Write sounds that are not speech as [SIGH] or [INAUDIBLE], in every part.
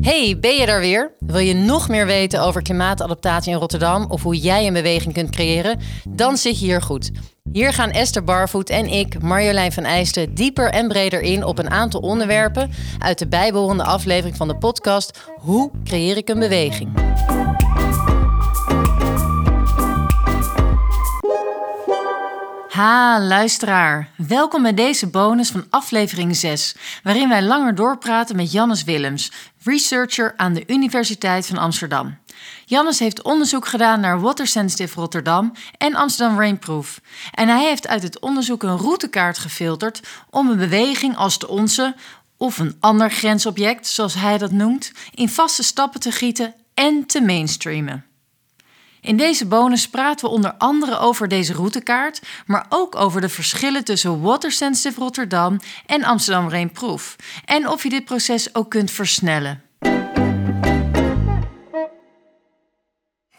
Hey, ben je daar weer? Wil je nog meer weten over klimaatadaptatie in Rotterdam of hoe jij een beweging kunt creëren? Dan zit je hier goed. Hier gaan Esther Barvoet en ik, Marjolein van Eijsten, dieper en breder in op een aantal onderwerpen uit de bijbehorende aflevering van de podcast Hoe creëer ik een beweging? Ha, luisteraar. Welkom bij deze bonus van aflevering 6, waarin wij langer doorpraten met Jannes Willems, researcher aan de Universiteit van Amsterdam. Jannes heeft onderzoek gedaan naar Water Sensitive Rotterdam en Amsterdam Rainproof. En hij heeft uit het onderzoek een routekaart gefilterd om een beweging als de onze, of een ander grensobject, zoals hij dat noemt, in vaste stappen te gieten en te mainstreamen. In deze bonus praten we onder andere over deze routekaart, maar ook over de verschillen tussen Water Sensitive Rotterdam en Amsterdam Rainproof en of je dit proces ook kunt versnellen.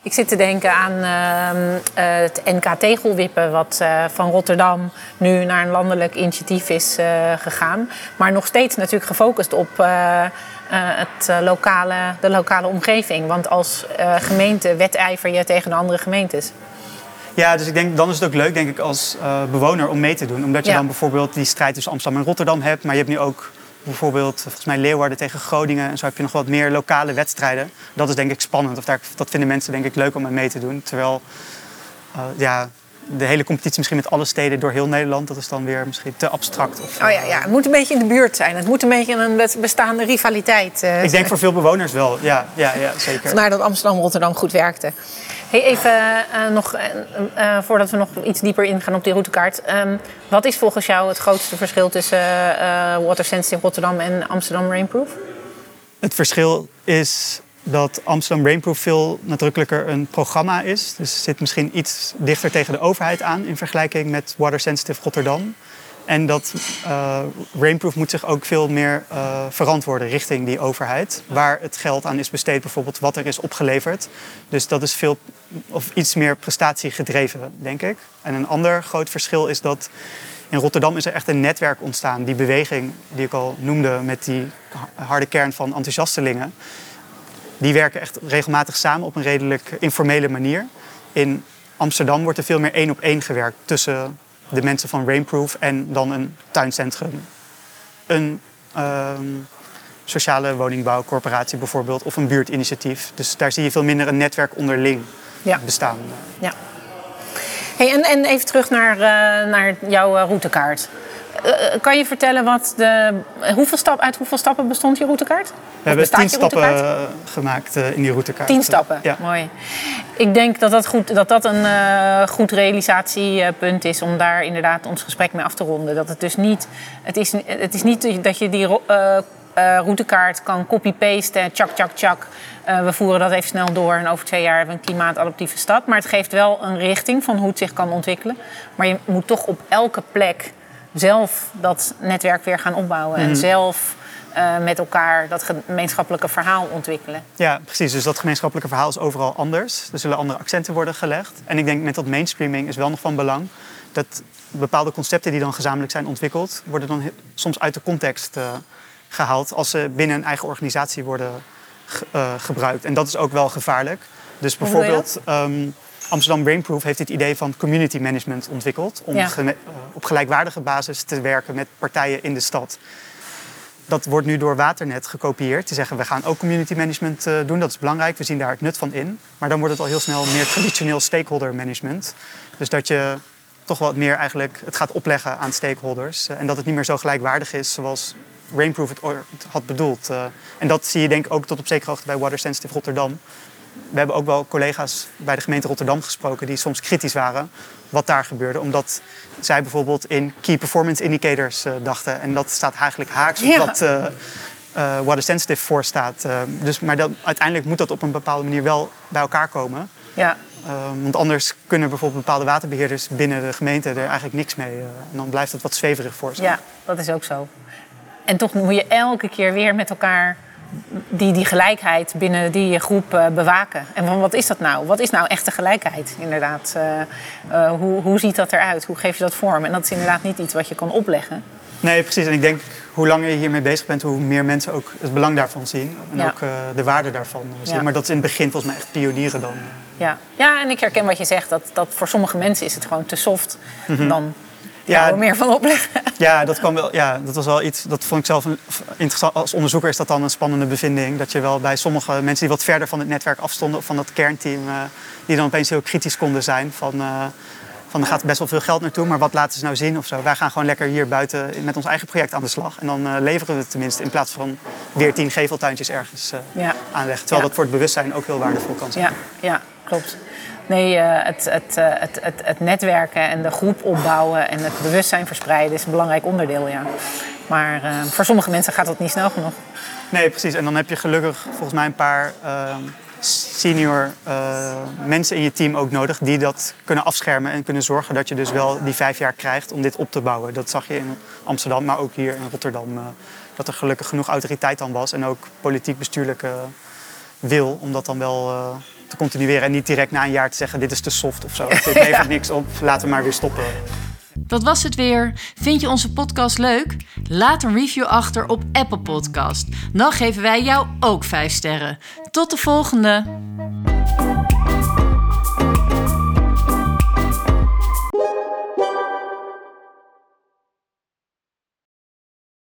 Ik zit te denken aan uh, het NK Tegelwippen, wat uh, van Rotterdam nu naar een landelijk initiatief is uh, gegaan. Maar nog steeds natuurlijk gefocust op het, lokale, de lokale omgeving. Want als gemeente wedijver je tegen de andere gemeentes. Ja, dus ik denk, dan is het ook leuk denk ik, als bewoner om mee te doen. Omdat je ja. dan bijvoorbeeld die strijd tussen Amsterdam en Rotterdam hebt. Maar je hebt nu ook bijvoorbeeld volgens mij Leeuwarden tegen Groningen. En zo heb je nog wat meer lokale wedstrijden. Dat is denk ik spannend. Of daar, dat vinden mensen denk ik leuk om mee te doen. Terwijl uh, ja, de hele competitie misschien met alle steden door heel Nederland... dat is dan weer misschien te abstract. Of, oh ja, ja, het moet een beetje in de buurt zijn. Het moet een beetje een bestaande rivaliteit uh, Ik denk voor veel bewoners wel, ja, ja, ja zeker. Vandaar dat Amsterdam-Rotterdam goed werkte. Hey, even uh, nog, uh, voordat we nog iets dieper ingaan op die routekaart. Um, wat is volgens jou het grootste verschil tussen Water Sensitive Rotterdam en Amsterdam Rainproof? Het verschil is dat Amsterdam Rainproof veel nadrukkelijker een programma is. Dus zit misschien iets dichter tegen de overheid aan in vergelijking met Water Sensitive Rotterdam. En dat uh, Rainproof moet zich ook veel meer uh, verantwoorden richting die overheid. Waar het geld aan is besteed, bijvoorbeeld wat er is opgeleverd. Dus dat is veel of iets meer prestatiegedreven, denk ik. En een ander groot verschil is dat in Rotterdam is er echt een netwerk ontstaan. Die beweging die ik al noemde met die harde kern van enthousiastelingen. Die werken echt regelmatig samen op een redelijk informele manier. In Amsterdam wordt er veel meer één op één gewerkt tussen de mensen van Rainproof en dan een tuincentrum. Een ehm, sociale woningbouwcorporatie bijvoorbeeld of een buurtinitiatief. Dus daar zie je veel minder een netwerk onderling ja. bestaan. Ja. Hey, en, en even terug naar, uh, naar jouw uh, routekaart. Uh, kan je vertellen wat de, hoeveel stap, uit hoeveel stappen bestond je routekaart? We hebben tien stappen gemaakt in die routekaart. Tien stappen, ja. mooi. Ik denk dat dat, goed, dat, dat een uh, goed realisatiepunt is om daar inderdaad ons gesprek mee af te ronden. Dat het dus niet, het is, het is niet dat je die uh, uh, routekaart kan copy-pasten, tjak, tjak, tjak. we voeren dat even snel door en over twee jaar hebben we een klimaatadaptieve stad. Maar het geeft wel een richting van hoe het zich kan ontwikkelen. Maar je moet toch op elke plek zelf dat netwerk weer gaan opbouwen. Mm. En zelf uh, met elkaar dat gemeenschappelijke verhaal ontwikkelen. Ja, precies. Dus dat gemeenschappelijke verhaal is overal anders. Er zullen andere accenten worden gelegd. En ik denk met dat mainstreaming is wel nog van belang dat bepaalde concepten die dan gezamenlijk zijn ontwikkeld, worden dan soms uit de context uh, gehaald als ze binnen een eigen organisatie worden ge uh, gebruikt. En dat is ook wel gevaarlijk. Dus bijvoorbeeld um, Amsterdam Rainproof heeft het idee van community management ontwikkeld om ja. uh, op gelijkwaardige basis te werken met partijen in de stad dat wordt nu door Waternet gekopieerd. Te zeggen, we gaan ook community management uh, doen. Dat is belangrijk, we zien daar het nut van in. Maar dan wordt het al heel snel meer traditioneel stakeholder management. Dus dat je toch wat meer eigenlijk het gaat opleggen aan stakeholders. Uh, en dat het niet meer zo gelijkwaardig is zoals Rainproof het had bedoeld. Uh, en dat zie je denk ik ook tot op zekere hoogte bij Water Sensitive Rotterdam we hebben ook wel collega's bij de gemeente Rotterdam gesproken die soms kritisch waren wat daar gebeurde. Omdat zij bijvoorbeeld in key performance indicators uh, dachten. En dat staat eigenlijk haaks op ja. wat uh, uh, Water Sensitive voor staat. dus, maar dat, uiteindelijk moet dat op een bepaalde manier wel bij elkaar komen. Ja. want anders kunnen bijvoorbeeld bepaalde waterbeheerders binnen de gemeente er eigenlijk niks mee. en dan blijft het wat zweverig voor ze. Ja, dat is ook zo. En toch moet je elke keer weer met elkaar die, die gelijkheid binnen die groep uh, bewaken. En van wat is dat nou? Wat is nou echte gelijkheid, inderdaad? Uh, uh, hoe, hoe ziet dat eruit? Hoe geef je dat vorm? En dat is inderdaad niet iets wat je kan opleggen. Nee, precies. En ik denk hoe langer je hiermee bezig bent, hoe meer mensen ook het belang daarvan zien. En Ja. ook eh, de waarde daarvan zien. Ja. Maar dat is in het begin volgens mij echt pionieren dan. Ja. ja, en ik herken wat je zegt. Dat, dat voor sommige mensen is het gewoon te soft. Dan Ja, er meer van opleggen. Ja, dat, kwam wel, ja, dat was wel iets. Dat vond ik zelf een- interessant. Als onderzoeker is dat dan een spannende bevinding. Dat je wel bij sommige mensen die wat verder van het netwerk afstonden, of van dat kernteam, eh, die dan opeens heel kritisch konden zijn. Van, eh, van er gaat best wel veel geld naartoe, maar wat laten ze nou zien of zo. Wij gaan gewoon lekker hier buiten met ons eigen project aan de slag. En dan eh, leveren we het tenminste in plaats van weer tien geveltuintjes ergens Ja. aanleggen. Terwijl Ja. dat voor het bewustzijn ook heel waardevol kan zijn. Ja, ja klopt. Nee, eh, het, eh, het, het, het netwerken en de groep opbouwen en het bewustzijn verspreiden is een belangrijk onderdeel, ja. Maar eh, voor sommige mensen gaat dat niet snel genoeg. Nee, precies. En dan heb je gelukkig volgens mij een paar ehm, senior mensen in je team ook nodig die dat kunnen afschermen en kunnen zorgen dat je dus wel die vijf jaar krijgt om dit op te bouwen. Dat zag je in Amsterdam, maar ook hier in Rotterdam. dat er gelukkig genoeg autoriteit dan was en ook politiek-bestuurlijke wil om dat dan wel te continueren. En niet direct na een jaar te zeggen dit is te soft of zo. [LAUGHS] Dit levert niks op, laten we maar weer stoppen. Dat was het weer. Vind je onze podcast leuk? Laat een review achter op Apple Podcast. Dan geven wij jou ook 5 sterren. Tot de volgende!